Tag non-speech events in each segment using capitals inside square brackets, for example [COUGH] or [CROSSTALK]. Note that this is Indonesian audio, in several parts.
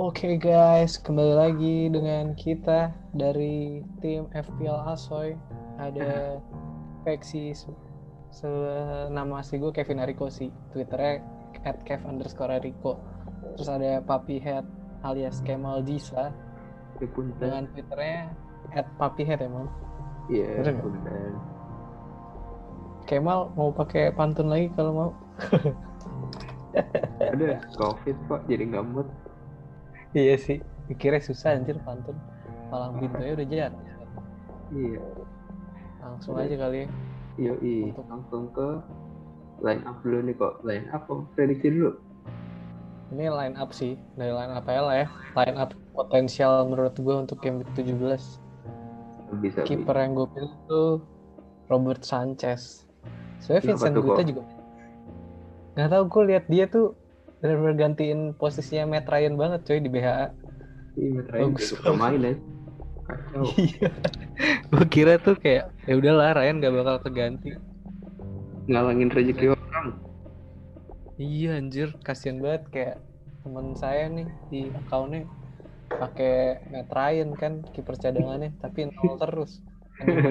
Oke guys, kembali lagi dengan kita dari tim FPL Asoy. Ada [LAUGHS] Peksi, nama asli gue Kevin Ariko sih. Twitternya at kev underscore Ariko. Terus ada Papi Head alias Kemal Disa. Dengan Twitternya at Papi Head emang. Iya, yeah, Kemal mau pakai pantun lagi kalau mau. [LAUGHS] Ada covid kok jadi nggak mood iya sih mikirnya susah anjir pantun. Palang pintunya udah jalan. Iya. Langsung aja kali ya. Iya iya langsung ke line up dulu nih kok. Line up kok prediksi dulu. Ini line up sih dari line up ya lah ya. Line up potensial menurut gue untuk game 17 bisa kiper yang gue pilih tuh Robert Sanchez. Soalnya Vincent Guta juga nggak tahu gue lihat dia tuh benar-benar gantiin posisinya Matt Ryan banget coy di BHA. Iya, Matt Ryan Bagus juga main ya. [LAUGHS] Iya. gue kira tuh kayak ya udahlah Ryan gak bakal keganti. Ngalangin rezeki orang. Iya anjir, kasihan banget kayak teman saya nih di akunnya pakai Matt Ryan kan kiper cadangannya tapi nol terus.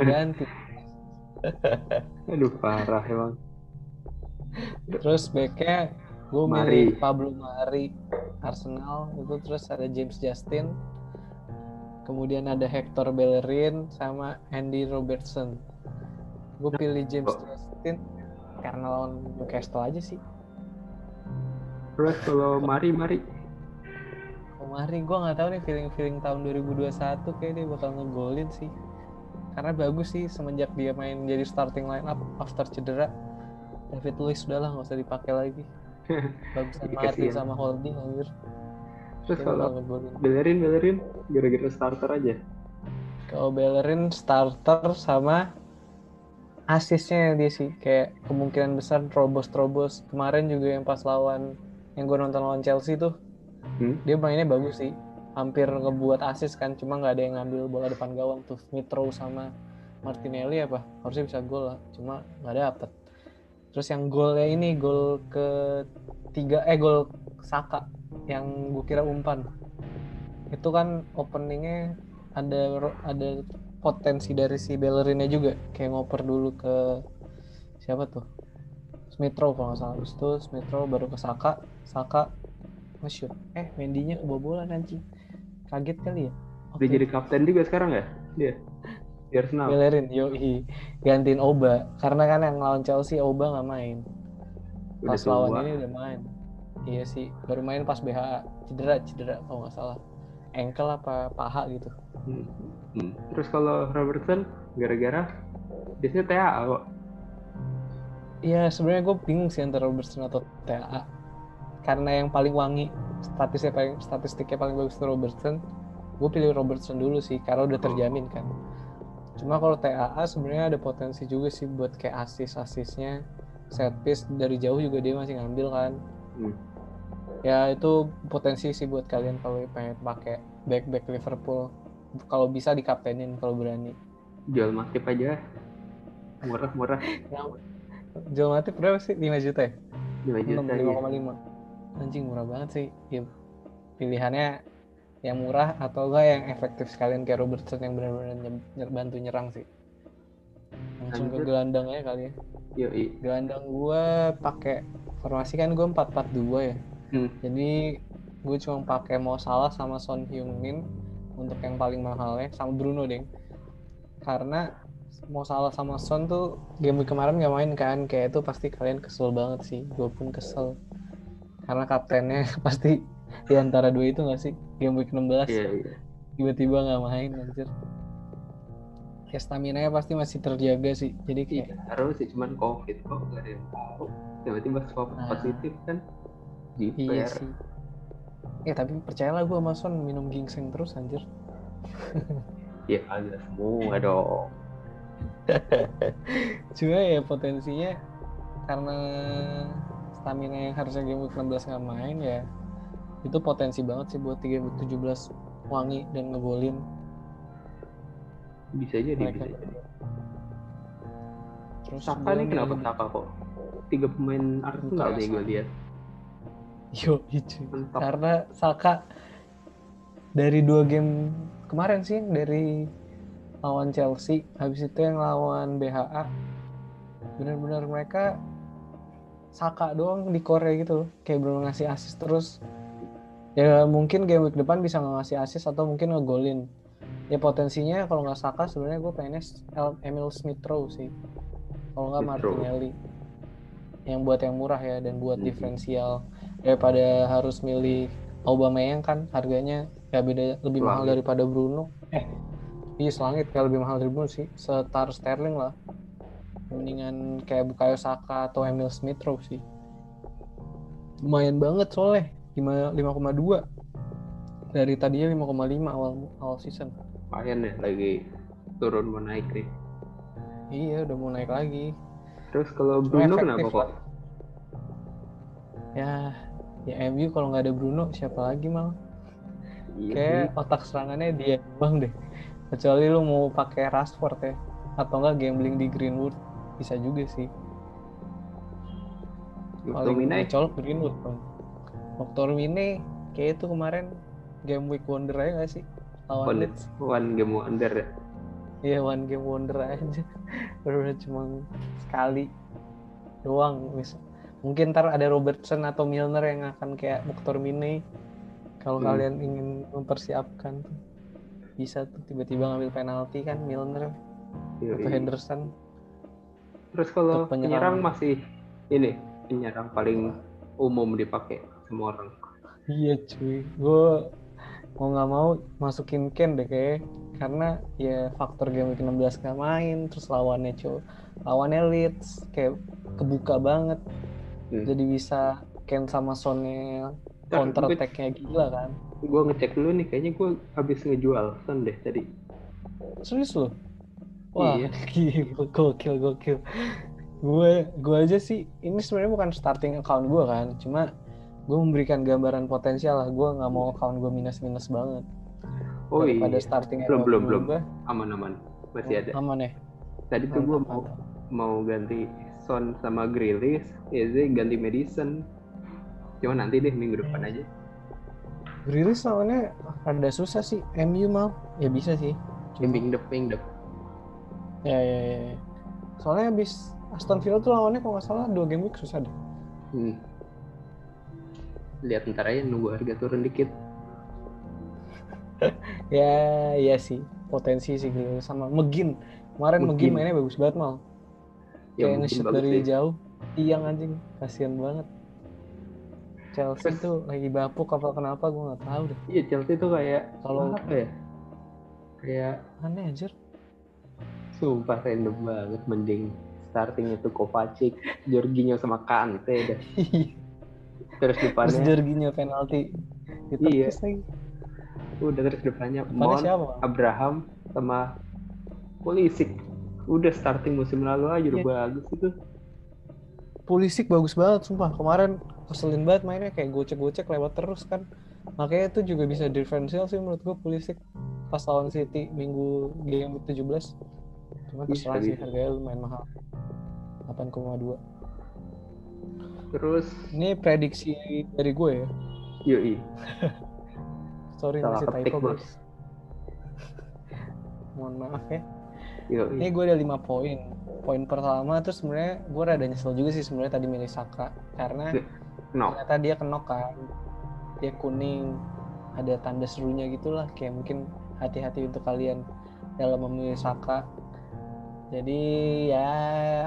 ganti. [LAUGHS] Aduh parah emang. Terus backnya gue milih Pablo Mari Arsenal itu terus ada James Justin kemudian ada Hector Bellerin sama Andy Robertson. Gue pilih James oh. Justin karena lawan Newcastle aja sih. Terus kalau Mari Mari? Mari gue nggak tahu nih feeling feeling tahun 2021 kayak dia bakal ngegolin sih. Karena bagus sih semenjak dia main jadi starting line up after cedera. David Luiz udahlah nggak usah dipakai lagi bagusan Martin sama Holding anjir. Terus kalau Bellerin Bellerin gara-gara starter aja? Kalau Bellerin starter sama asisnya dia sih. Kayak kemungkinan besar terobos-terobos. Kemarin juga yang pas lawan yang gue nonton lawan Chelsea tuh hmm? dia mainnya bagus sih. Hampir ngebuat asis kan cuma nggak ada yang ngambil bola depan gawang tuh. Mitro sama Martinelli apa? Harusnya bisa gol lah cuma nggak dapet terus yang golnya ini gol ke tiga eh gol Saka yang gue kira umpan. Itu kan openingnya ada ada potensi dari si Bellerinnya juga. Kayak ngoper dulu ke siapa tuh? Smithrow kalau nggak salah. Terus itu Smithrow baru ke Saka Saka nge-shoot. Eh Mendinya kebobolan anjing. Kaget kali ya? Okay. dia jadi kapten juga sekarang ya? Dia di Arsenal. Bellerin, yoi. Gantiin Oba. Karena kan yang lawan Chelsea Oba nggak main. Pas udah lawan ini udah main. Iya sih, baru main pas BH cedera, cedera kalau nggak salah. Engkel apa paha gitu. Hmm. Hmm. Terus kalau Robertson gara-gara biasanya TAA kok. Iya, sebenarnya gue bingung sih antara Robertson atau TAA. Karena yang paling wangi, statistiknya paling statistiknya paling bagus itu Robertson. Gue pilih Robertson dulu sih, karena udah terjamin kan. Cuma kalau TAA sebenarnya ada potensi juga sih buat kayak asis-asisnya set piece dari jauh juga dia masih ngambil kan. Hmm. Ya itu potensi sih buat kalian kalau pengen pakai back back Liverpool. Kalau bisa dikaptenin kalau berani. Jual Matip aja. Murah-murah. [LAUGHS] Jual Matip berapa sih? 5 juta ya? 5 juta. 5,5. Anjing murah banget sih. Ya, pilihannya yang murah atau enggak yang efektif sekalian kayak Robertson yang benar-benar bantu nyerang sih. Langsung ke gelandangnya kali ya. Yoi. gelandang gue pakai formasi kan gue 442 ya. Hmm. jadi gue cuma pakai mau salah sama Son Heung Min untuk yang paling mahal ya sama Bruno deng. Karena mau salah sama Son tuh game kemarin gak main kan kayak itu pasti kalian kesel banget sih. Gue pun kesel. Karena kaptennya [LAUGHS] pasti di antara dua itu gak sih? Game week 16 yeah, yeah. tiba-tiba nggak main anjir. Ya stamina nya pasti masih terjaga sih. Jadi kayak iya, harus sih cuman covid kok gak ada yang tahu. Tiba-tiba swab nah, positif kan? Gitu iya sih. Ya tapi percayalah gue sama Son minum ginseng terus anjir. Ya agak semua dong. [LAUGHS] Cuma ya potensinya karena stamina yang harusnya game week 16 nggak main ya itu potensi banget sih buat 317 wangi dan ngegolin. Bisa aja bisa jadi. Terus Saka nih kenapa Saka kok? Tiga pemain Arsenal nih gue lihat. Yo itu karena Saka dari dua game kemarin sih dari lawan Chelsea habis itu yang lawan BHA benar-benar mereka Saka doang di Korea gitu loh. Kayak belum ngasih assist terus ya mungkin game week depan bisa ngasih assist atau mungkin ngegolin. Ya potensinya kalau nggak Saka sebenarnya gue pengennya Emil Smith Rowe sih. Kalau nggak. Martinelli. Yang buat yang murah ya dan buat Mhm. diferensial. Daripada harus milih Aubameyang kan harganya ya beda lebih mahal daripada Bruno. Eh. Iya selangit kayak lebih mahal dari Bruno sih. Setar Sterling lah. Mendingan kayak Bukayo Saka atau Emil Smith Rowe sih. Lumayan banget soalnya. 5 5,2 dari tadinya 5,5 awal awal season. Lumayan ya lagi turun mau naik nih. Iya udah mau naik lagi. Terus kalau Bruno kenapa kok lah. ya ya MU kalau nggak ada Bruno siapa lagi mal? Iya kayak sih. otak serangannya dia doang deh. Kecuali lu mau pakai Rashford ya atau enggak gambling di Greenwood bisa juga sih. Paling colok Greenwood bang McTominay kayak itu kemarin game week wonder aja gak sih? Lawan one, Leeds. one game wonder ya? Iya one game wonder aja. [LAUGHS] Baru cuma sekali doang mis- mungkin ntar ada Robertson atau Milner yang akan kayak McTominay kalau Hmm. kalian ingin mempersiapkan tuh bisa tuh. Tiba-tiba ngambil penalti kan Milner Yoi. atau Henderson. Terus kalau penyerang masih ini penyerang paling umum dipakai semua orang. Iya cuy, gue mau nggak mau masukin Ken deh kayak. Karena ya faktor game week 16 gak main, terus lawannya cuy, lawannya Leeds kayak kebuka banget, Hmm. jadi bisa Ken sama Sonnya counter attack-nya gila kan, gue ngecek dulu nih kayaknya gue habis ngejual Son deh tadi. Serius loh, wah Iya. [LAUGHS] gila, gokil gokil, gue gue aja sih ini sebenarnya bukan starting account gue kan, cuma gue memberikan gambaran potensial lah, gue nggak mau account gue minus minus banget. oh iya starting Belum, belum, belum. gua, aman-aman masih ada. Aman ya? Tadi tuh gue mau mau ganti Son sama Grealish. Eze ganti Madison. Cuma nanti deh minggu depan aja. Grealish lawannya rada susah sih. MU mal ya bisa sih. Ya, minggu depan minggu depan ya ya ya ya. soalnya habis Aston Villa tuh lawannya kalau nggak salah dua game week susah deh. Hmm. Lihat ntar aja nunggu harga turun dikit. [LAUGHS] Ya iya sih. Potensi sih Grealish sama Megin. Kemarin Megin Megin. mainnya bagus banget mal. Ya kayak bagus dari sih. jauh. Tiang anjing. Kasihan banget. Chelsea Terus- tuh lagi bapuk apa kenapa? Gue nggak tahu deh. Iya Chelsea tuh kayak Kalau- apa ya? Kayak aneh anjir. Sumpah random banget mending starting itu Kovacic Jorginho sama Kante dah [LAUGHS] terus terus depannya. Jorginho penalti. Iya. lagi. Udah terus depannya depannya Mount siapa? Abraham sama Pulisic. Udah starting musim lalu aja udah Iya. bagus itu. Pulisic bagus banget sumpah. Kemarin keselin banget mainnya kayak gocek-gocek lewat terus kan. Makanya itu juga bisa differential sih menurut gue Pulisic pas lawan City minggu game week 17 cuma Bisa, terserah sih harganya lumayan mahal. 8,2 terus ini prediksi dari gue ya? Yoi. [LAUGHS] Sorry Salah masih ketik, typo Bos. [LAUGHS] mohon maaf ya. Yoi. Ini gue ada 5 poin. Poin pertama tuh sebenarnya gue rada nyesel juga sih sebenarnya tadi milih Saka. Karena no. ternyata dia kenok kan. Dia kuning. Ada tanda serunya gitulah. Kayak mungkin hati-hati untuk kalian dalam memilih Saka jadi ya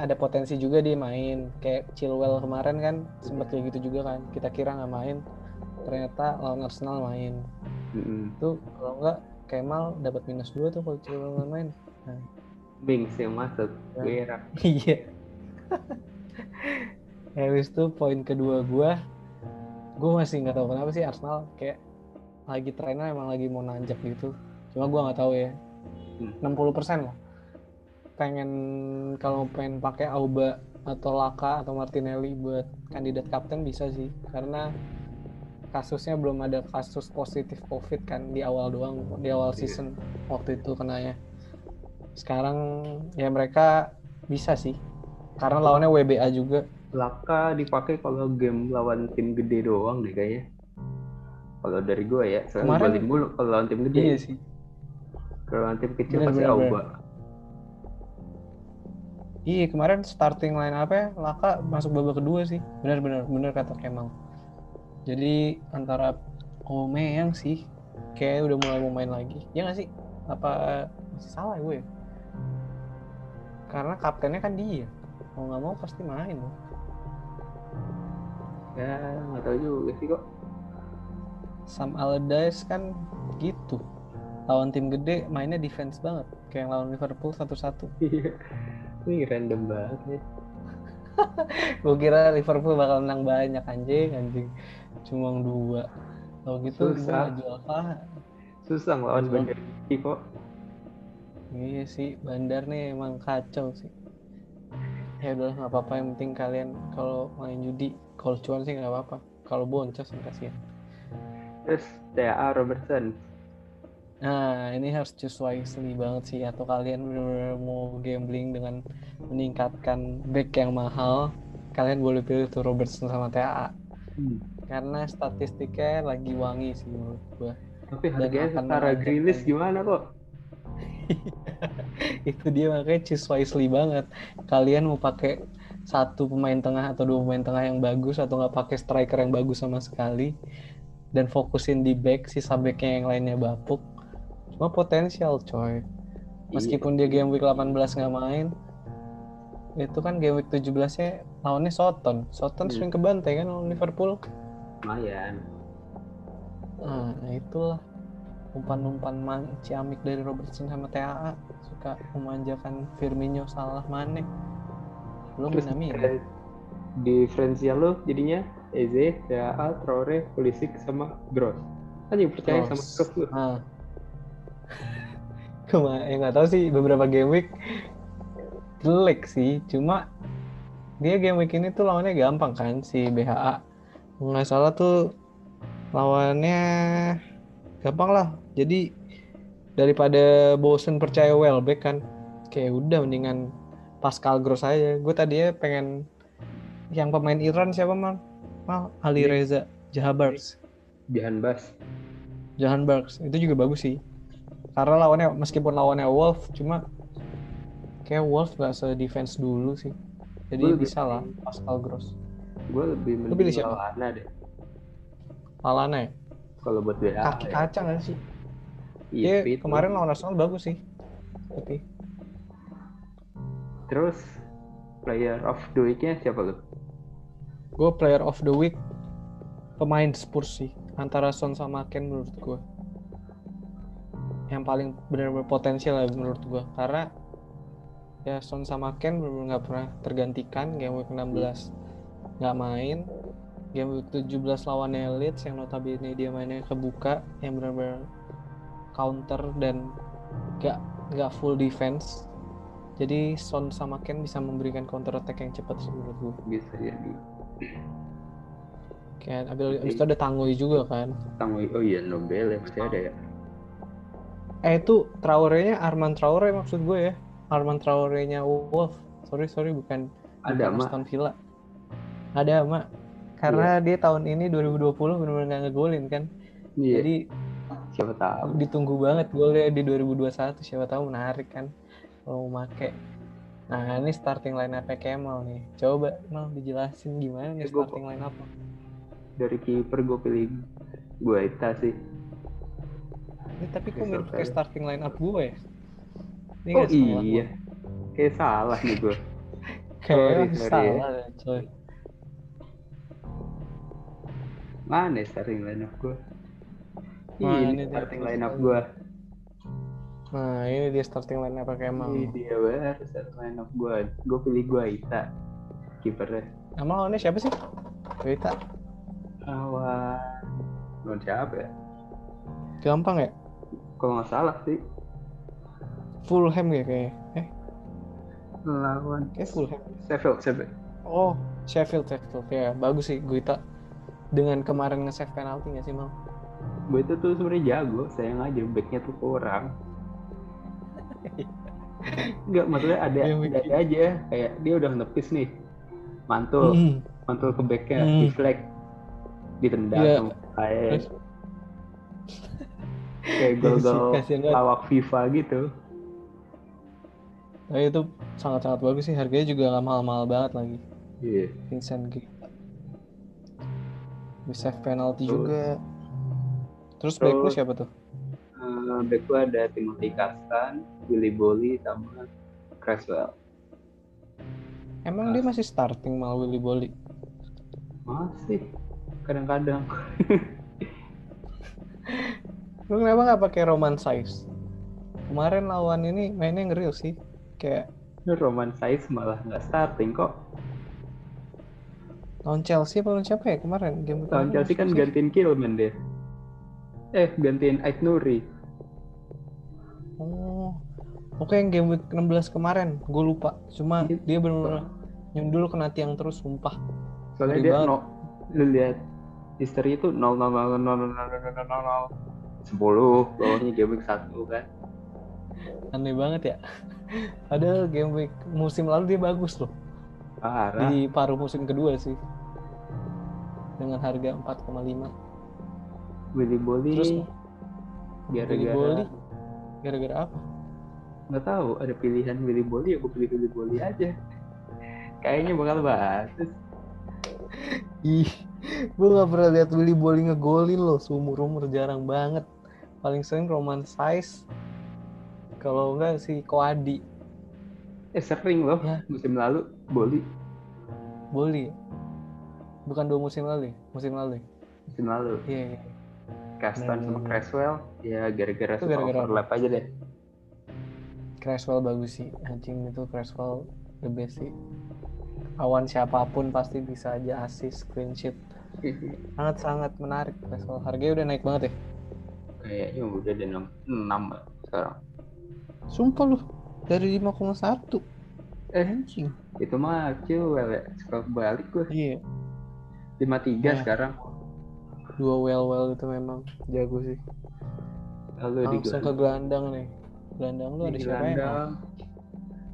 ada potensi juga dia main kayak Chilwell kemarin kan sempat kayak gitu juga kan kita kira nggak main ternyata lawan Arsenal main tuh kalau nggak Kemal dapat minus dua tuh kalau Chilwell nggak main Mings yang masuk Ya. [LAUGHS] Iya. Habis itu poin kedua gua, gua masih nggak tahu kenapa sih Arsenal kayak lagi trennya emang lagi mau nanjak gitu. Cuma gua nggak tahu ya. Hmm. 60% lah. Pengen kalau pengen pakai Auba atau Laka atau Martinelli buat kandidat kapten bisa sih karena kasusnya belum ada kasus positif covid kan di awal doang di awal Iya. season waktu itu kenanya sekarang ya mereka bisa sih karena lawannya WBA juga Laka dipakai kalau game lawan tim gede doang deh kayaknya Kalau dari gue ya, soalnya Kemarin- mulu kalau lawan tim gede. Iya sih. Kalau lawan tim kecil Bener, pasti bener, Auba. Iya kemarin starting line apa ya? Laka masuk babak kedua sih. Bener bener kata Kemal jadi antara Omeyang sih kayak udah mulai mau main lagi. Ya nggak sih? Apa masih salah ya gue ya? karena kaptennya kan dia. Mau nggak mau pasti main. Ya, nggak tahu juga sih kok. Sam Allardyce kan gitu. Lawan tim gede mainnya defense banget. Kayak lawan Liverpool satu-satu Ini random banget ya. [LAUGHS] gue kira Liverpool bakal menang banyak anjing anjing cuma dua kalau gitu Susah. jual paham Susah ngelawan. Bandar City kok. Iya sih, Bandar nih emang kacau sih. Ya udah nggak apa-apa, yang penting kalian kalau main judi, kalau cuan sih nggak apa-apa. Kalau boncos kasihan. Terus TAA Robertson. Nah, ini harus choose wisely banget sih. Atau kalian bener-bener mau gambling dengan meningkatkan back yang mahal, kalian boleh pilih tuh Robertson sama TAA. Hmm. Karena statistiknya lagi wangi sih menurut gua. Tapi harganya setara Grilis gimana kok? [LAUGHS] itu dia makanya choose wisely banget kalian mau pakai satu pemain tengah atau dua pemain tengah yang bagus atau nggak pakai striker yang bagus sama sekali dan fokusin di back sisa backnya yang lainnya bapuk cuma potensial coy meskipun dia game week 18 nggak main itu kan game week 17 nya lawannya Soton Soton Hmm. sering kebantai kan lawan Liverpool Lumayan. nah itulah umpan-umpan man- ciamik dari Robertson sama TAA suka memanjakan Firmino salah Mane belum Terus Minamino differen- diferensial lo jadinya Eze, TAA, Traore, Pulisic sama Gross. Kan yang percaya sama Gross. Gross lo. Cuma ya nggak tahu sih beberapa game week jelek sih cuma dia game week ini tuh lawannya gampang kan si BHA nggak salah tuh lawannya gampang lah. Jadi daripada bosen percaya Welbeck kan kayak udah mendingan Pascal Gross aja. Gue tadinya pengen yang pemain Iran siapa mal mal Ali Nick. Reza Jahabars Jahan Bas. Jahan Barks. Itu juga bagus sih karena lawannya meskipun lawannya Wolf cuma kayak Wolf gak se defense dulu sih jadi Gua bisa lah Pascal Gross Gue lebih Lu pilih mending siapa? Lallana deh. Lalana ya Kalau buat BA. kaki ya. kaca gak sih Iya, fit. kemarin lawan Arsenal bagus sih tapi Terus player of the week-nya siapa lo? gue player of the week pemain Spurs sih antara Son sama Ken menurut gue yang paling benar-benar potensial lah menurut gue karena ya Son sama Ken benar-benar nggak pernah tergantikan game week 16 nggak main game week 17 lawannya Leeds yang notabene dia mainnya kebuka yang benar-benar counter dan nggak nggak full defense jadi Son sama Ken bisa memberikan counter attack yang cepat sih menurut gue Bisa jadi. Kayak abis, abis itu ada Tanguy juga kan. Tangwi. Oh iya, Nobel ya pasti ada ya. Eh itu Traore-nya Arman Traore maksud gue ya. Arman Traore-nya Wolf. Sorry sorry bukan Ada bukan. Aston Villa. Ada mak. Karena dia tahun ini 2020 benar-benar nggak ngegolin kan. Iya. Jadi siapa tahu. ditunggu banget golnya di 2021 siapa tahu menarik kan kalau mau make. Nah ini starting line up Kemal nih. Coba mal dijelasin gimana nih Ya, gua- starting line up. Dari kiper gue pilih Guaita sih. Ini tapi kok mirip kayak starting line up gue ya? Ini Oh iya. gua. Kayak salah nih gue. [LAUGHS] Kayaknya sorry ya. salah deh, coy. Mana ya starting line up gue? Nah, ini, ini dia. starting line up gue. Nah, ini dia starting line apa Kemal. Ini dia baru starting line up gue. Gue pilih Guaita. Kipernya. Nama lawannya siapa sih? Wita. Awan. Lawan siapa ya? Gampang ya? Kalau nggak salah sih. Fulham ya kayaknya. Eh, Lawan kayak Fulham. Sheffield. Sheffield. Oh, Sheffield, Sheffield. Ya, bagus sih Guita. Dengan kemarin nge-save penalti nggak sih, Mal? Gue itu tuh sebenarnya jago. Sayang aja backnya tuh kurang. Enggak, maksudnya ada, Dia ada aja. Kayak dia udah nepis nih. Mantul. Hmm. mantul ke backnya Hmm. deflect ditendang Iya. sama kayak gol-gol lawak FIFA gitu. Nah, itu sangat-sangat bagus sih. Harganya juga nggak mahal-mahal banget lagi. Iya. Vincent Gita bisa penalti Terus- juga. Terus back lu terus- siapa tuh? Eh, back ada Timothy Kastan Willy Bolly sama Creswell emang Ah. dia masih starting malah Willy Bolly masih. Kadang-kadang [LAUGHS] lu kenapa nggak pakai Roman Size kemarin lawan ini mainnya ngeri sih kayak Roman Saiz malah nggak starting kok. Lawan Chelsea apa lawan siapa ya kemarin? Game lawan Chelsea kan gantiin Kilman deh. Eh gantiin Ait Nuri. Oh oke yang game week 16 kemarin gue lupa. Cuma Iya. dia benar-benar nyundul kena tiang terus sumpah. Soalnya Ngeri dia banget. no lu lihat history itu 0 0 0 0 0 0 10 bawahnya game week 1 kan? Aneh banget ya. Padahal game week musim lalu dia bagus loh. Parah. Di paruh musim kedua sih. Dengan harga 4,5 Willy Bolly terus? Gara-gara Bolly gara-gara apa? Nggak tahu ada pilihan Willy Bolly ya gue pilih Willy Bolly aja. Kayaknya bakal bagus. Ih gue gak pernah lihat Willy Bolly ngegolin loh seumur umur jarang banget paling sering Roman Size kalau enggak si Koadi. Eh sering loh Ya. musim lalu Bolly Bolly bukan dua musim lalu ya? Musim lalu ya? Musim lalu. Iya iya. Castan sama. Creswell ya gara-gara Itu gara-gara overlap aja deh. Creswell bagus sih. Anjing itu Creswell the best sih. Awan siapa pun pasti bisa aja assist clean sheet. Sangat sangat menarik Creswell harganya udah naik banget ya kayaknya udah ada 6, 6 sekarang. Sumpah lu dari 5,1 eh anjing. itu mah Cewel ya suka balik gue iya. 53 Ya. sekarang. Dua well well itu memang jago sih. Lalu langsung ke gelandang nih. Gelandang lu ada di siapa ya? gelandang.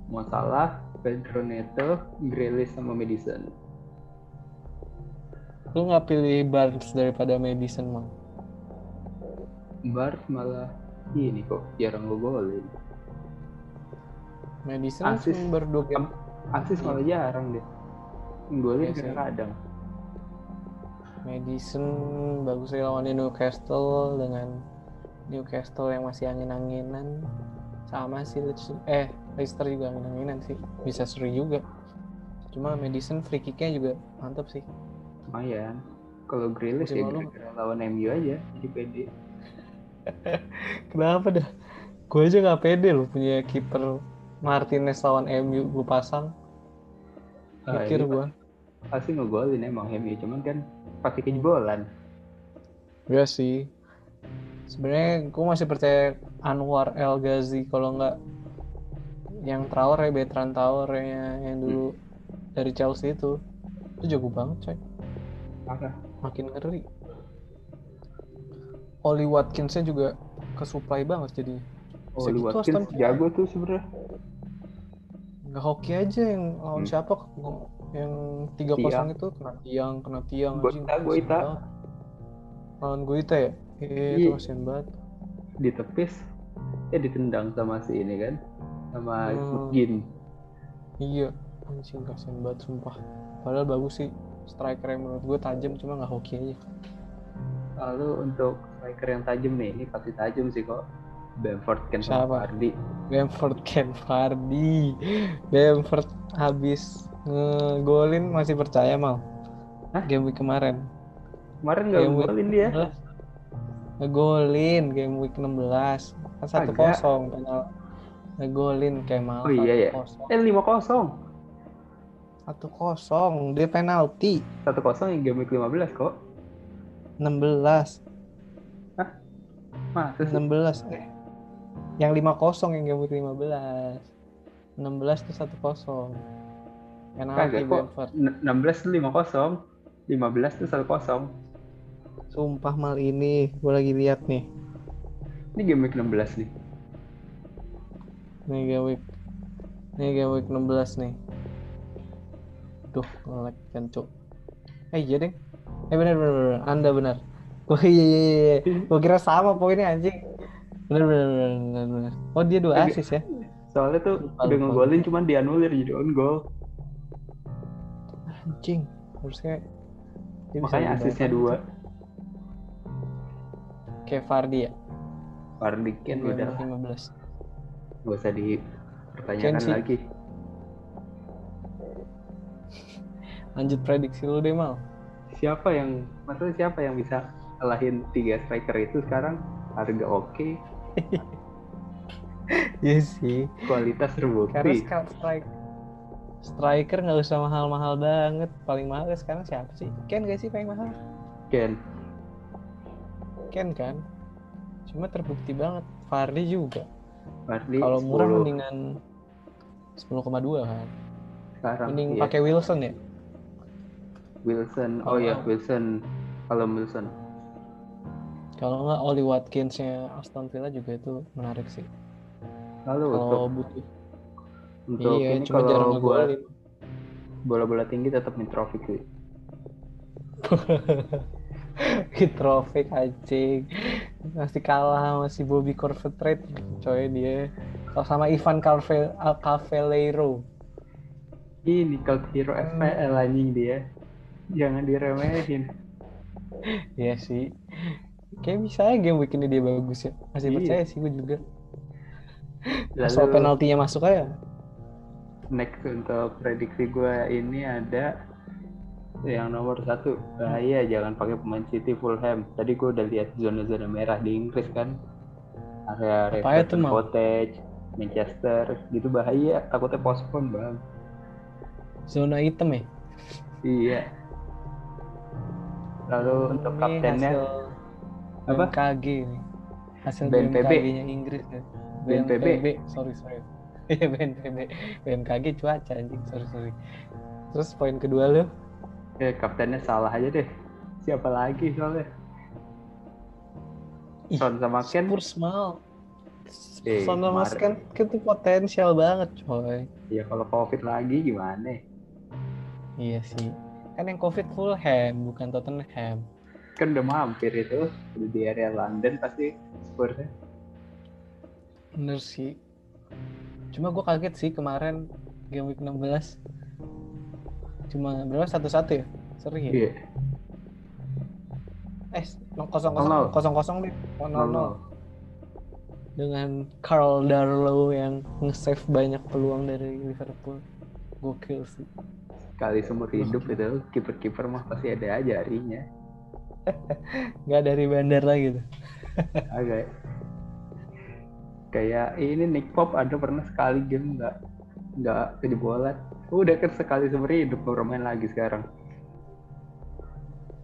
Mau salah Pedro Neto Grealish sama Madison. Lu nggak pilih Barnes daripada Madison mang Bart malah ini kok jarang gue golin Madison Assist. cuma baru dua game. Asis malah jarang deh. Golin Iya sih. kadang-kadang Madison bagus sih lawannya Newcastle dengan Newcastle yang masih angin-anginan. Sama sih Leeds- eh Leicester juga angin-anginan sih. Bisa seri juga. Cuma Madison free kicknya juga mantap sih. Lumayan. Kalau Grealish ya gara-gara lawan MU aja jadi pede [LAUGHS] kenapa dah? Gue aja nggak pede loh punya kiper Martinez lawan MU gue pasang. Ah, mikir ini gue pasti ngegolin emang MU cuman kan pasti kejebolan. Iya sih. Sebenarnya gue masih percaya Anwar El Ghazi kalau nggak yang Traore, Bertrand Traore yang dulu dari Chelsea itu. Itu jago banget coy. parah. Makin ngeri. Oli Watkinsnya juga kesuplai banget jadi Oh, Segitu Watkins Aston jago tuh sebenarnya nggak hoki aja yang lawan Hmm. siapa yang tiga kosong itu kena tiang kena tiang anjing, Goita, kasian Goita. lawan Goita ya iya Iya. itu kasian banget ditepis eh ditendang sama si ini kan sama Hmm. Gin Iya, anjing kasihan banget sumpah. Padahal bagus sih striker yang menurut gue tajam cuma nggak hoki aja. lalu untuk striker yang tajam nih ini pasti tajam sih kok Bamford sama Vardy Bamford Ken Vardy. Bamford habis ngegolin masih percaya mal. Hah? Game week kemarin. kemarin nggak Game week golin dia 16. Ngegolin game week 16. Kan satu kosong penal. Ngegolin kayak mal. Oh iya, ya. eh 5-0 Satu kosong. Dia penalti. 1-0 yang game week 15 kok 16. Masa sih 16 eh. Yang 5-0 yang game week 15 16 tuh 1-0 penalti N- 16 tuh 5-0 15 tuh 1-0 sumpah mal ini gue lagi lihat nih. Ini game week 16 nih nih. Game week. Nih game week 16 nih. Tuh ngelag kencuk. Eh iya deh eh benar benar benar. Anda benar Wah iya iya iya gue kira sama poinnya anjing Bener bener bener. Oh dia dua asis ya? Soalnya tuh Lupa, udah ngegolin cuman dianulir jadi on goal. Anjing. Harusnya dia Makanya asisnya banyak. dua. Kayak Fardi ya? Vardy Ken Di udah 15. gak usah dipertanyakan Ken sih. lagi. Lanjut prediksi lu deh mal. Siapa yang maksudnya siapa yang bisa kalahin tiga striker itu sekarang harga oke, [LAUGHS] Iya sih. kualitas Karena terbukti. sekarang strike striker nggak usah mahal-mahal banget. Paling mahal sekarang siapa sih? Ken gak sih paling mahal? Ken, Ken kan. Cuma terbukti banget. Fardi juga. Vardy Kalau murah 10 mendingan 10,2 kan. sekarang. Mending iya. pakai Wilson ya. Wilson. Oh ya Oh. Wilson. Kalau Wilson. Kalau nggak Oli Watkins-nya Aston Villa juga itu menarik sih. Lalu untuk Kalau butuh. untuk iya, ini cuma jarang kalau buat bola-bola tinggi tetap Mitrovic sih. [LAUGHS] Mitrovic anjing masih kalah sama si Bobby Corvetrate coy dia kalau sama Ivan Cavaleiro Ini kalau hero FPL anjing dia. Jangan diremehin. Iya sih kayak bisa aja game week ini dia bagus ya masih Iya. percaya sih gue juga Lalu asal penaltinya masuk aja next untuk prediksi gue ini ada yang nomor satu bahaya jangan pakai pemain City Fulham. Tadi gue udah lihat zona-zona merah di Inggris kan. Area ya Mal? Cottage, Manchester, gitu bahaya. Takutnya postpone bang. zona hitam ya Iya. Lalu untuk kaptennya hasil Apa? BMKG nih hasil BNPB. BMKG-nya Inggris ya BNPB. sorry sorry [LAUGHS] Iya BNPB BMKG cuaca anjing sorry sorry terus poin kedua lu eh, kaptennya salah aja deh. Siapa lagi soalnya? Ih, Son sama Ken. Spurs mal Eh, Son sama Ken itu potensial banget coy Ya kalau covid lagi gimana? iya sih kan yang covid Fulham bukan Tottenham Kan udah mampir itu udah di area London pasti Spursnya. bener sih. Cuma gue kaget sih kemarin game week 16 cuma berapa? Satu-satu ya? Seri ya? Iya. eh kosong kosong kosong kosong nol nol. Dengan Carl Darlow yang nge-save banyak peluang dari Liverpool. Gokil sih. Kali seumur hidup itu kiper-kiper mah pasti ada aja harinya. Nggak dari bandar lagi tuh Agak. Kayak ini Nick Pop ada pernah sekali game nggak nggak kejebolan. Udah kan sekali seumur hidup baru main lagi sekarang.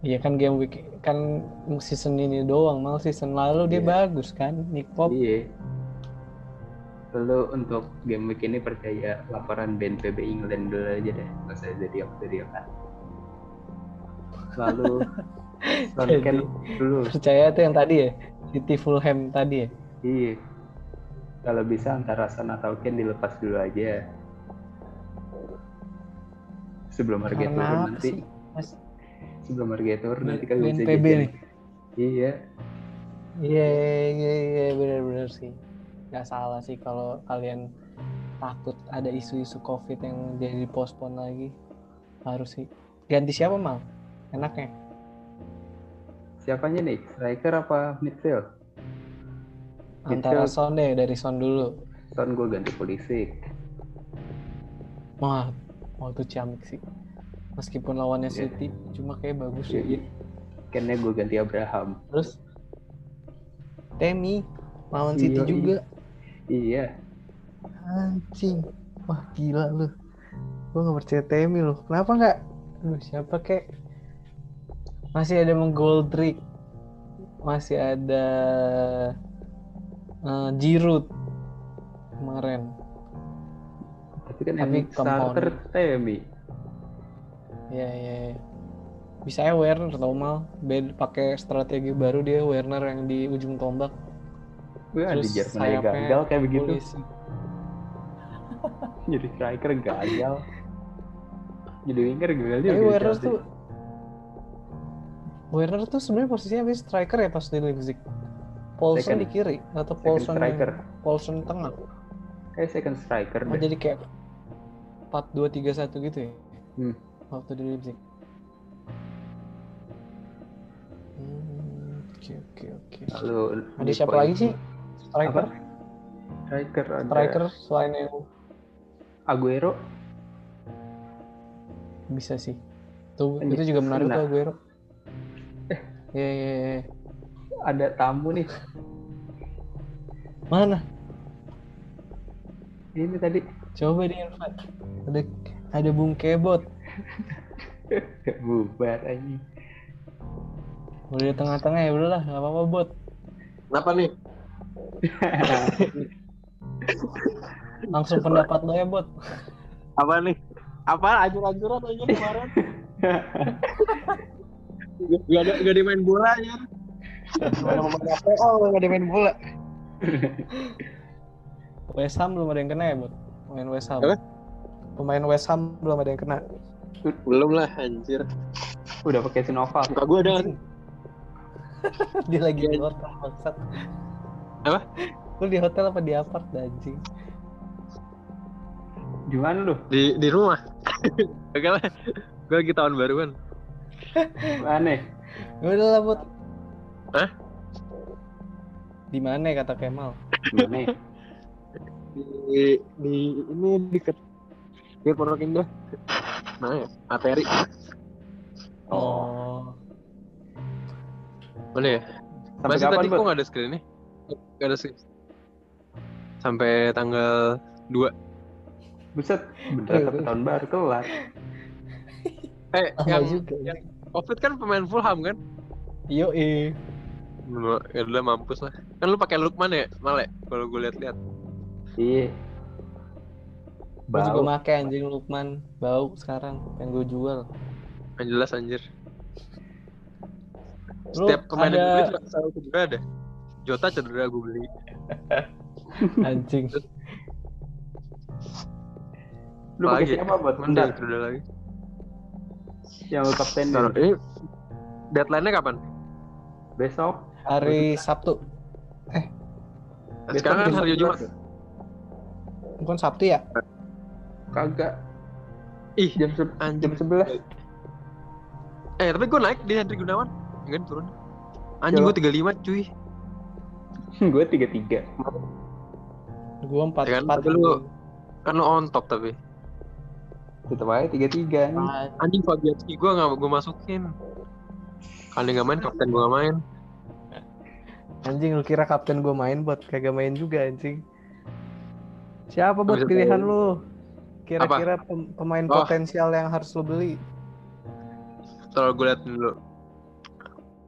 Iya kan game week kan season ini doang mal season lalu dia Iya. bagus kan Nick Pop Iya. Lalu untuk game week ini percaya laporan BNPB England dulu aja deh. Nggak usah jadi jadi apa. Lalu [LAUGHS] Jadi- dulu. percaya tuh yang tadi ya City Fulham tadi ya Iya. Kalau bisa antara Son atau Ken dilepas dulu aja. Sebelum harga turun karena nanti. sih mas Sebelum harga turun nanti kan bisa jajan. nih Iya. iya iya iya benar-benar sih nggak salah sih kalau kalian takut ada isu-isu covid yang jadi postpone lagi harus sih ganti siapa mal enaknya Siapanya nih? Striker apa midfield? antara Midfield. Son deh dari Son dulu Son gue ganti polisi. wah oh itu ciamik sih meskipun lawannya Iya. City cuma kayak bagus sih iya. Kennya gue ganti Abraham. terus Temi lawan City iya. juga Iya. anjing wah gila lu gue nggak percaya Temi lu kenapa nggak lu siapa kek masih ada Menggoldrick masih ada eh, Giroud kemarin Tapi kan Tapi yang starter Temi. ya ya ya. bisa ya Werner mal bed pakai strategi baru dia Werner yang di ujung tombak Gue di Terus Jerman sayapnya gagal kayak begitu. [LAUGHS] Jadi striker gagal. Jadi winger gagal juga. Tapi Werner tuh Werner tuh sebenarnya posisinya habis striker ya pas di Leipzig. Paulson Second- di kiri atau Paulson striker. Paulson tengah. Kayak second striker Oh deh. jadi kayak 4 2 3 1 gitu ya. Hmm. Waktu di Leipzig. Hmm, Oke oke oke. Lalu Ada siapa poin- lagi sih? Striker? Apa? Striker ada Striker selain yang Aguero. bisa sih. Tuh itu juga menarik tuh Aguero. Iya iya iya. Ada tamu nih. Mana? Ini tadi Coba di invite. Ada ada Bung Kebot. [LAUGHS] bubar aja. Udah di tengah-tengah ya udahlah, nggak apa-apa bot. Kenapa nih? [LAUGHS] Langsung pendapat lo ya bot. Apa nih? Apa ancur-ancuran aja kemarin? [LAUGHS] gak ada gak dimain bola aja. Mana pemain APL gak dimain bola. West Ham belum ada yang kena ya bot. Pemain West Ham. Apa? Pemain West Ham belum ada yang kena. Belum lah anjir. Udah pakai Sinovac. Muka gue ada [LAUGHS] Dia lagi di hotel maksud. Apa? Lu di hotel apa di apart anjing? Di mana lu? di di rumah. [LAUGHS] Oke lah. Gue lagi tahun baruan. Aneh. Ya udah lah bot. Hah? Di mana ya kata Kemal? Mana? Di di ini deket di Pondok Indah. Mana ya? Ateri. Oh. Mana ya? Sampai Masih kapan, tadi kok gak ada screen nih? Gak ada screen. Sampai tanggal 2 Buset, beneran sampai tahun baru kelar. Eh, Lama yang, juga. yang Covid kan pemain Fulham kan? Yo eh. Ya udah mampus lah. Kan lu pakai Lukman ya, Male? Kalau gue lihat-lihat. Iya. Gue juga make anjing Lukman bau sekarang pengen gue jual. Yang jelas anjir. Lu Setiap pemain yang ada- gue beli juga selalu cedera ada. Jota cedera gue beli. [LAUGHS] Anjing. Lu pakai siapa buat dia cedera lagi. Yang lu kapten Taruh, ini deadline-nya kapan? besok. Hari Sabtu. Sekarang kan hari 11. Jumat. Bukan Sabtu ya? Kagak. Ih, Jam se anjing. jam 11. Eh, tapi gue naik di Hendrik Gunawan. Enggak turun. Anjing gue 35 cuy. Gue 33. Gue empat Ya kan, tapi lu- Kan lu on top tapi. Tetep aja 33 nih. Anjing Fabianski gue gak gue masukin. Kali gak main, kapten gue gak main. Anjing lu kira kapten gue main buat kagak main juga anjing. Siapa buat Bisa pilihan lu? Kira-kira pem- pemain Oh. potensial yang harus lu beli? Kalau gue liat dulu.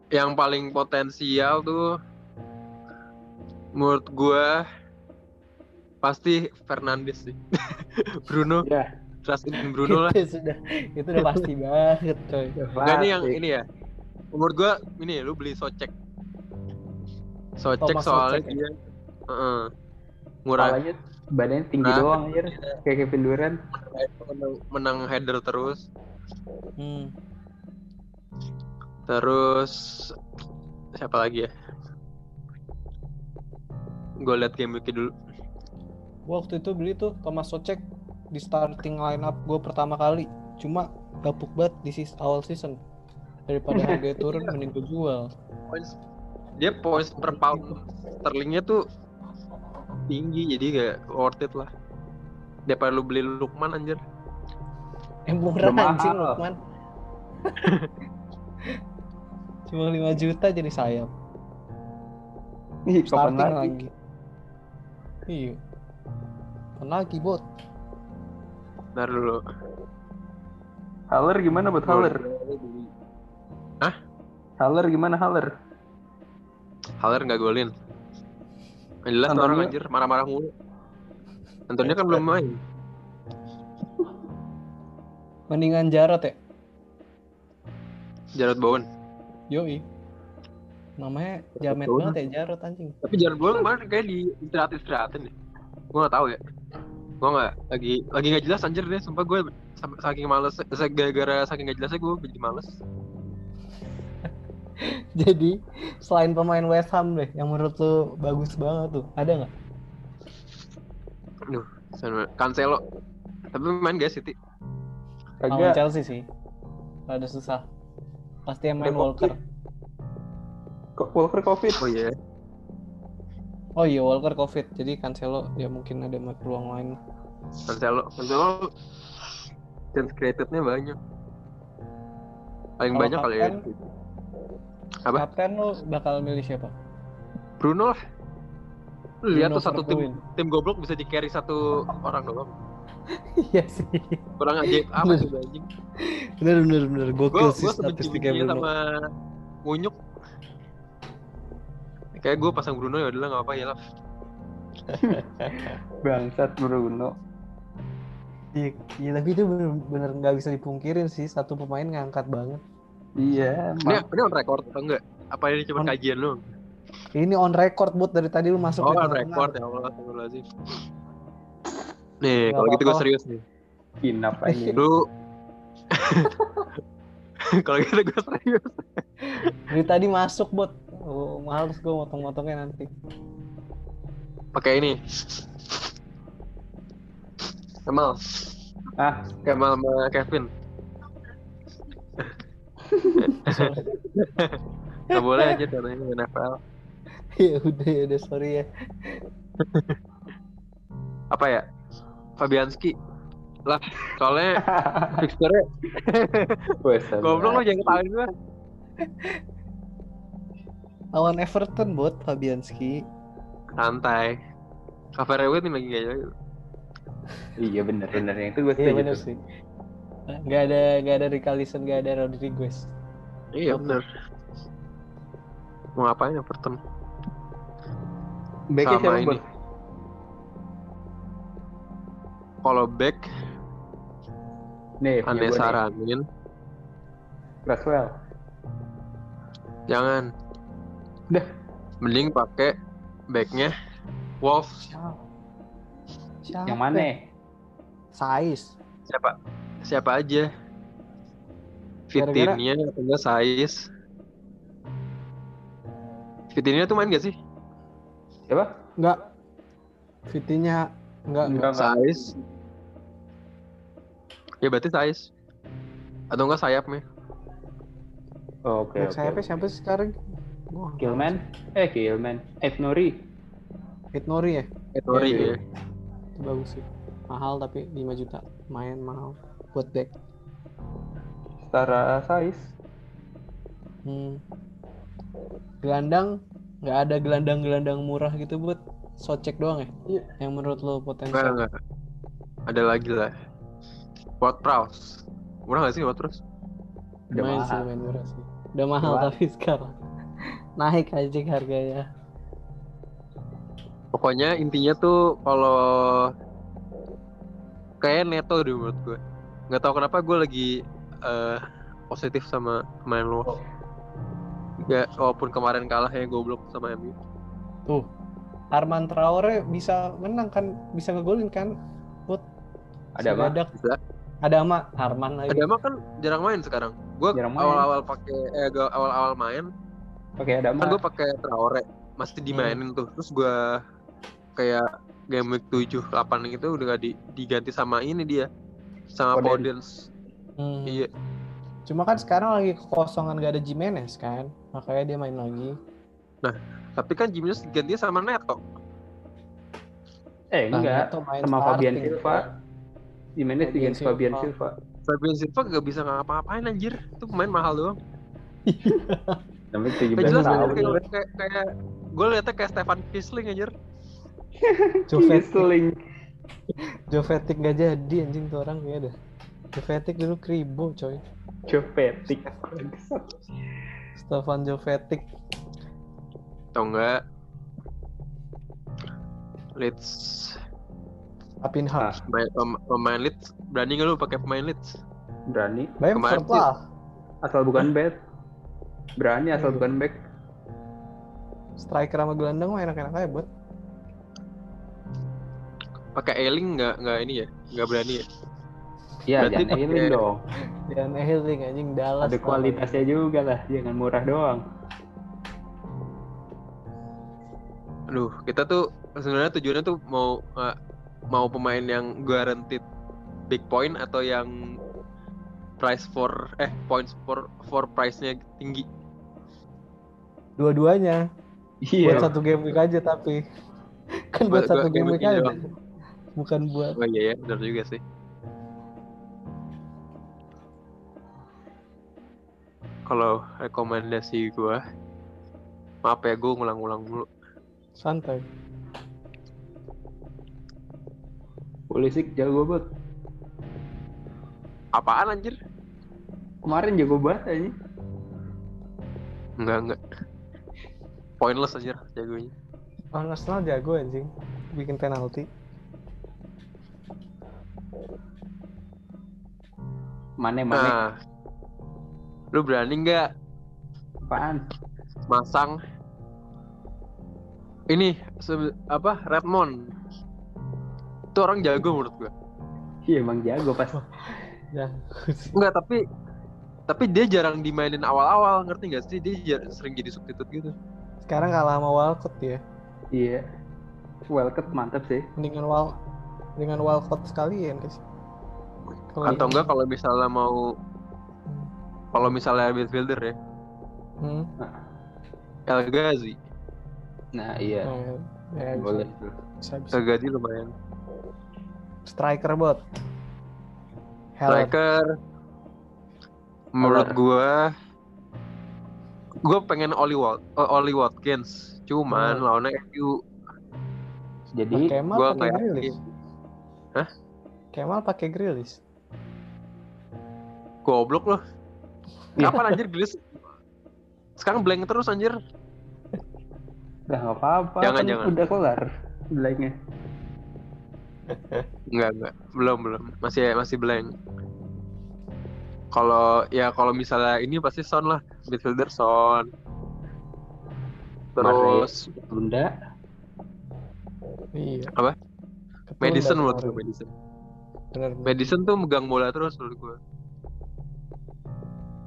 Yang paling potensial tuh menurut gue pasti Fernandes sih. [LAUGHS] Bruno, Ya. Justin Bruno lah. itu sudah itu udah pasti banget coy. Enggak ini yang ini ya. Menurut gue ini lu beli Socek. Socek Thomas soalnya Socek ya? dia heeh, murah Kepalanya badannya tinggi Nah. doang anjir. Kayak Kevin Durant. menang, menang header terus. Hmm. Terus siapa lagi ya? Gue liat game week dulu. Gua waktu itu beli tuh Thomas Socek di starting line up gue pertama kali. Cuma gapuk banget di sis- awal season. Daripada [LAUGHS] harganya turun mending gue jual. Points dia points per pound sterlingnya tuh tinggi jadi gak worth it lah. Daripada lu beli Lukman anjir. Eh murah anjing Lukman. [LAUGHS] Cuma 5 juta jadi sayap. Ih, kapan Starting lagi? lagi. Iya. Kapan lagi bot? Ntar dulu. Haller gimana buat Haller? Hah? Haller gimana Haller? Haller nggak golin. Jelas tuh Antonio? orang anjir marah-marah mulu. Antonio kan belum main. Mendingan Jarot ya? Jarrod Bowen. Yoi. Namanya jamet banget ya Jarot anjing. Tapi Jarrod Bowen kemarin kayak di istirahat istirahatin deh. Gue nggak tahu ya. Gue nggak lagi lagi nggak jelas anjir deh. Sumpah gue saking males, gara-gara saking nggak jelasnya gue jadi males. [LAUGHS] Jadi selain pemain West Ham deh, yang menurut lu bagus banget tuh, ada nggak? Aduh, Cancelo. Tapi main gak City? Lawan Kagak. Chelsea sih. Ada susah. Pasti yang main Walker. Kok Walker Covid? Oh iya. Oh iya Walker Covid. Jadi Cancelo ya mungkin ada peluang lain. Cancelo. Cancelo chance created-nya banyak. Paling Kalau banyak kali ya. Apa? Kapten lu bakal milih siapa? Bruno lah. Lu lihat tuh satu tim tim goblok bisa di carry satu orang doang. Iya sih. Kurang ajaib apa sih anjing. Bener bener bener Gue gokil sih statistiknya Bruno. sama Munyuk. Kayak gue pasang Bruno ya udahlah nggak apa ya lah. [LAUGHS] Bangsat Bruno. Iya, iya tapi itu bener-bener nggak bisa dipungkirin sih satu pemain ngangkat banget. Iya, Ini, mak. ini on record atau enggak? Apa ini cuma On- kajian lu? Ini on record buat dari tadi lu masuk Oh, on record ya Allah, astagfirullahaladzim. Nih, kalau gitu gue apa-apa. serius nih. Kinap aja. [LAUGHS] Lu [LAUGHS] kalau gitu gue serius. Dari tadi masuk buat. Oh, males gue motong-motongnya nanti. Pakai ini. Kemal, Ah, Kemal sama Kevin. Gak boleh aja katanya NFL. ya udah ya udah sorry ya. Apa ya? Fabianski. Lah, soalnya fixture-nya wes. goblok lo jangan ketahuin gue. Lawan Everton buat Fabianski. Santai. Cavani ini lagi gak jago. Iya bener bener yang itu gue Iya setuju. bener tuh. sih. Gak ada gak ada Richarlison, gak ada Rodriguez. Iya bener. Mau ngapain Everton? Backnya Sama ini. Kalau back, Nih, punya aneh saranin. Craswell. Jangan. Dah. Mending pakai backnya Wolf. Siapa? Yang mana? Sais. Siapa? Siapa aja? Fitinnya atau enggak Sais? Fitinnya tuh main gak sih? Siapa? Enggak. Fitinya enggak. enggak. Enggak, enggak. Sais. Ya berarti Sais. Atau enggak sayapnya? Oh, Oke, Back oke. sayapnya oke. siapa sih sekarang? Wah? Eh, Killman. Eh, Nori. Hit Nori ya? Iya, ya. Itu bagus sih. Mahal tapi 5 juta. Main mahal. Buat back. Setara size. Hmm. Gelandang nggak ada gelandang-gelandang murah gitu buat Socek doang ya? Iya. Yang menurut lo potensial? enggak. Ada lagi lah. Prowse. Murah gak sih Ward Prowse? Udah Main sih, mahal. main murah sih. Udah mahal Mahal. tapi sekarang naik aja harganya. Pokoknya intinya tuh kalau kayak neto deh menurut gue. Nggak tahu kenapa gue lagi eh, positif sama pemain lo. Ya walaupun kemarin kalah ya goblok sama MU. Tuh. Arman Traore bisa menang kan, bisa ngegolin kan? Put. Ada apa? Bisa. Ada ama Arman lagi. Ada mah kan jarang main sekarang. Gue Jarang main. awal-awal pakai eh gua awal-awal main Oke, ada kan mah. gue pakai Traore masih dimainin tuh. Terus gue kayak game week 7 8 gitu udah gak di- diganti sama ini dia. Sama. Podence. Hmm. Iya. Cuma kan sekarang lagi kekosongan gak ada Jimenez kan, makanya dia main lagi. Tapi kan Jimenez diganti sama Neto. Eh, Nah, enggak. Neto main Sama Fabian. Silva. Jimenez Fabian diganti Fabian Silva. Silva. Fabian Silva gak bisa ngapa-ngapain anjir. Itu pemain mahal doang. [LAUGHS] Gak 17 jelas tahun. kayak, kayak, gue liatnya kayak Stefan Kisling anjir. [LAUGHS] Jovetic, Kisling. Jovetic gak jadi anjing tuh orang ya dah. Jovetic dulu kribo coy. Jovetic. Stefan Jovetic. Atau enggak Leeds Apinha. Ah. pemain, pem- pemain Leeds berani gak lu pakai pemain Leeds? Berani. Kemarin lah. Asal bukan back. Berani asal bukan back. Striker sama gelandang mah enak-enak aja buat. Pakai Eling nggak nggak ini ya nggak berani ya? Iya, jangan pakai- dong. Dan healing anjing Dallas. Ada kualitasnya juga lah, jangan murah doang. Aduh, kita tuh sebenarnya tujuannya tuh mau eh, mau pemain yang guaranteed big point atau yang price for eh points for for price-nya tinggi. Dua-duanya. Iya. Buat satu game week aja tapi. [LAUGHS] kan buat Buat- satu game week aja. doang. Bukan buat Oh iya ya, benar juga sih. Kalau rekomendasi gua maaf ya gue ngulang-ngulang mulu. santai. Pulisic jago banget. Apaan anjir? Kemarin jago banget aja. Enggak, enggak. Pointless anjir jagonya. Oh, Arsenal jago anjing. Bikin penalti. Mane Mane. Nah, lu berani nggak Apaan? masang ini apa Redmond itu orang jago menurut gua Iya emang jago pas. [LAUGHS] Ya. enggak tapi tapi dia jarang dimainin awal-awal ngerti nggak sih dia jar- sering jadi substitute gitu Sekarang kalah sama Walcott ya. Iya. Welcome mantap sih. Mendingan Wal dengan Walcott sekalian guys. Kalau atau enggak kalau misalnya mau kalau misalnya midfielder ya Hmm. El Ghazi Nah iya. Nah, ya, bisa, Boleh. bisa, bisa. El Ghazi lumayan Striker bot. Heller. striker menurut gua gua pengen Oli Wat eh, Oli Watkins cuman Hmm. lawannya MU Jadi Kemal gua pakai. Grealish. Hah? Kemal pakai Grealish. Goblok loh. Kapan anjir Grealish? Sekarang blank terus anjir. udah nggak apa-apa. Jangan, kan jangan. Udah kelar. Blanknya. Enggak, enggak. Belum, belum. Masih masih blank. Kalau ya kalau misalnya ini pasti Son lah, midfielder Son. Terus Bunda. Iya. Apa? Ketunda Madison menurut gue Madison. Bener. Madison tuh megang bola terus menurut gue.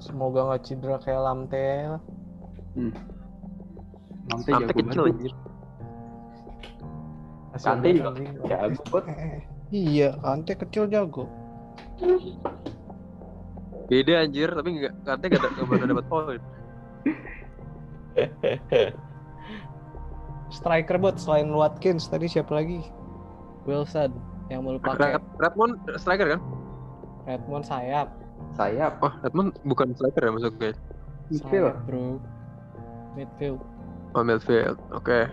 Semoga nggak cedera kayak Lamtel. Hmm. Jago kecil banget. anjir. Kante jago kok. Iya, Kante kecil jago. Beda anjir, tapi enggak katanya enggak ada enggak dapat poin. [LAUGHS] Striker bot selain Watkins tadi siapa lagi? Wilson yang mau pakai. Red- Redmond striker kan? Redmond sayap. Sayap. Oh, Redmond bukan striker ya masuknya. Midfield. Sayap, bro. Midfield. Oh, midfield. Oke.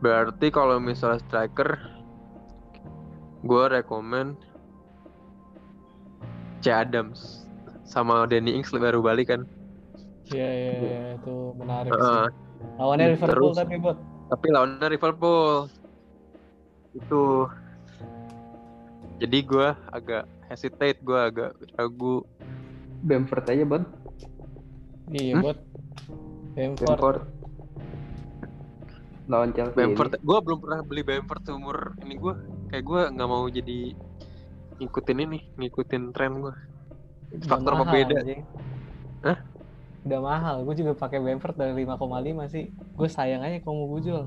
Berarti kalau misalnya striker gue rekomen C Adams sama Danny Ings baru balik kan. Iya, iya, iya, itu menarik sih. Heeh. Lawannya Liverpool terus- tapi bot. tapi lawannya Liverpool. Itu. Jadi gue agak hesitate, gue agak ragu. Bamford aja bang. Iya, Hmm? bot. Bamford. Bamford. Lawan Chelsea. Bamford, gue belum pernah beli Bamford seumur ini gue. Kayak gue nggak mau jadi ngikutin ini, ngikutin tren gue. Faktor mahal, pembeda. anjing. Hah? Udah mahal. Gue juga pakai Bamford dari 5,5 sih. Gue sayang aja kalau mau gue jual.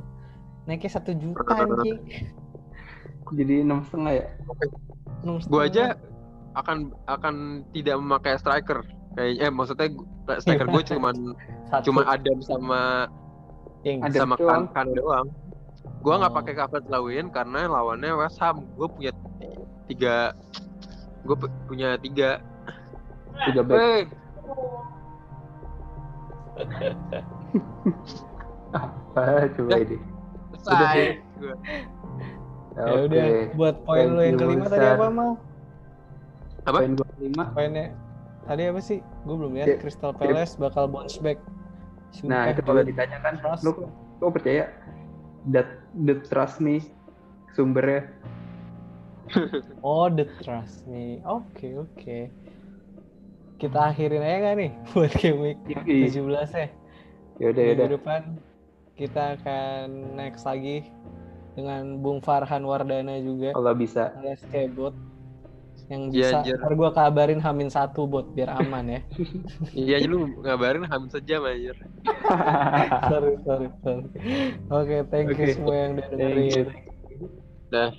Naiknya satu juta anjing. Jadi enam setengah ya. Gue aja akan akan tidak memakai striker. Kayak eh maksudnya striker gue [LAUGHS] cuman Satu. cuma Adam sama King. Ada sama kan, kan doang. Gue nggak Oh. pakai Calvert Lewin karena lawannya West Ham. Gue punya tiga, gue punya tiga. Tiga back. Hey, Apa coba ini? selesai. Gua. Ya udah, buat poin lu yang kelima tadi apa mal? Apa? Poin gua lima. Poinnya tadi apa sih? Gue belum lihat. Ya, Crystal Palace bakal bounce back. Nah itu kalau ditanyakan, lu kok percaya? That the trust nih sumbernya. Oh, the trust nih. Oke, oke. Kita akhirin aja nggak nih [LAUGHS] buat game week Yoi. 17 ya? Yaudah yaudah. Minggu depan kita akan next lagi dengan Bung Farhan Wardana juga Kalau bisa. alias Kebot. yang Iya, bisa anjir. ntar gue kabarin hamin satu bot biar aman ya [LAUGHS] Iya, lu ngabarin hamil sejam anjir. [LAUGHS] sorry sorry sorry oke thank you Oke. semua yang udah Thank you. dengerin Dah.